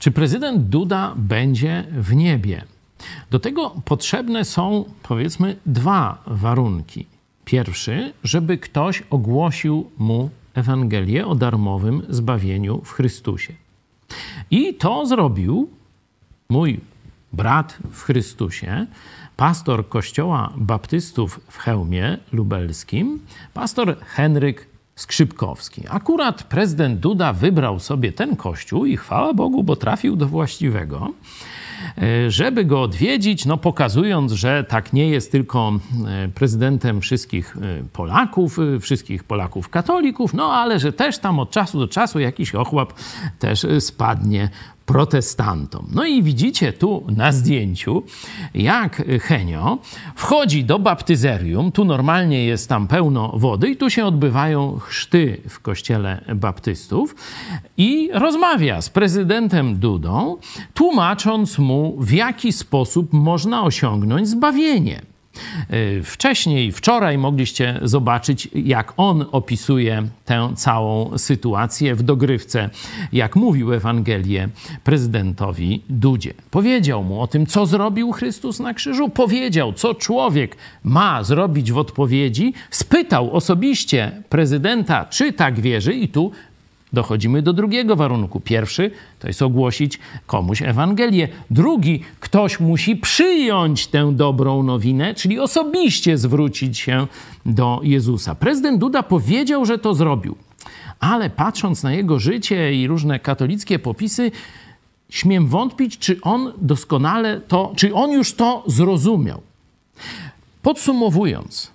Czy prezydent Duda będzie w niebie? Do tego potrzebne są, powiedzmy, dwa warunki. Pierwszy, żeby ktoś ogłosił mu Ewangelię o darmowym zbawieniu w Chrystusie. I to zrobił mój brat w Chrystusie, pastor Kościoła Baptystów w Chełmie Lubelskim, pastor Henryk Skrzypkowski. Akurat prezydent Duda wybrał sobie ten kościół i chwała Bogu, bo trafił do właściwego. E, żeby go odwiedzić, no pokazując, że tak nie jest tylko e, prezydentem wszystkich e, Polaków, wszystkich Polaków katolików, no ale że też tam od czasu do czasu jakiś ochłap też spadnie protestantom. No i widzicie tu na zdjęciu, jak Henio wchodzi do baptyzerium. Tu normalnie jest tam pełno wody i tu się odbywają chrzty w kościele baptystów i rozmawia z prezydentem Dudą, tłumacząc mu, w jaki sposób można osiągnąć zbawienie. Y, wcześniej, wczoraj mogliście zobaczyć, jak on opisuje tę całą sytuację w dogrywce, jak mówił Ewangelię prezydentowi Dudzie. Powiedział mu o tym, co zrobił Chrystus na krzyżu, powiedział, co człowiek ma zrobić w odpowiedzi, spytał osobiście prezydenta, czy tak wierzy, i tu Dochodzimy do drugiego warunku. Pierwszy to jest ogłosić komuś Ewangelię. Drugi, ktoś musi przyjąć tę dobrą nowinę, czyli osobiście zwrócić się do Jezusa. Prezydent Duda powiedział, że to zrobił, ale patrząc na jego życie i różne katolickie popisy, śmiem wątpić, czy on doskonale to, czy on już to zrozumiał. Podsumowując,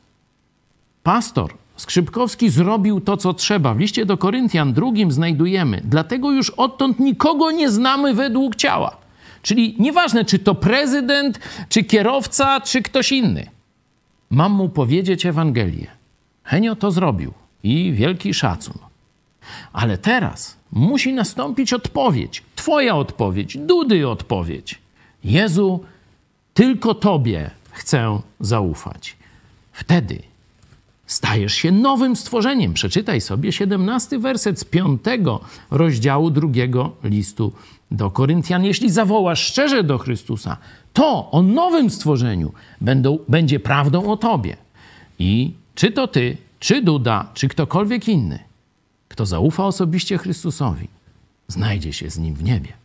pastor Skrzypkowski zrobił to, co trzeba. W liście do Koryntian drugim znajdujemy. Dlatego już odtąd nikogo nie znamy według ciała. Czyli nieważne, czy to prezydent, czy kierowca, czy ktoś inny. Mam mu powiedzieć Ewangelię. Henio to zrobił i wielki szacun. Ale teraz musi nastąpić odpowiedź. Twoja odpowiedź, Dudy odpowiedź. Jezu, tylko Tobie chcę zaufać. Wtedy stajesz się nowym stworzeniem. Przeczytaj sobie 17 werset z 5 rozdziału drugiego listu do Koryntian. Jeśli zawołasz szczerze do Chrystusa, to o nowym stworzeniu będą, będzie prawdą o tobie. I czy to ty, czy Duda, czy ktokolwiek inny, kto zaufa osobiście Chrystusowi, znajdzie się z nim w niebie.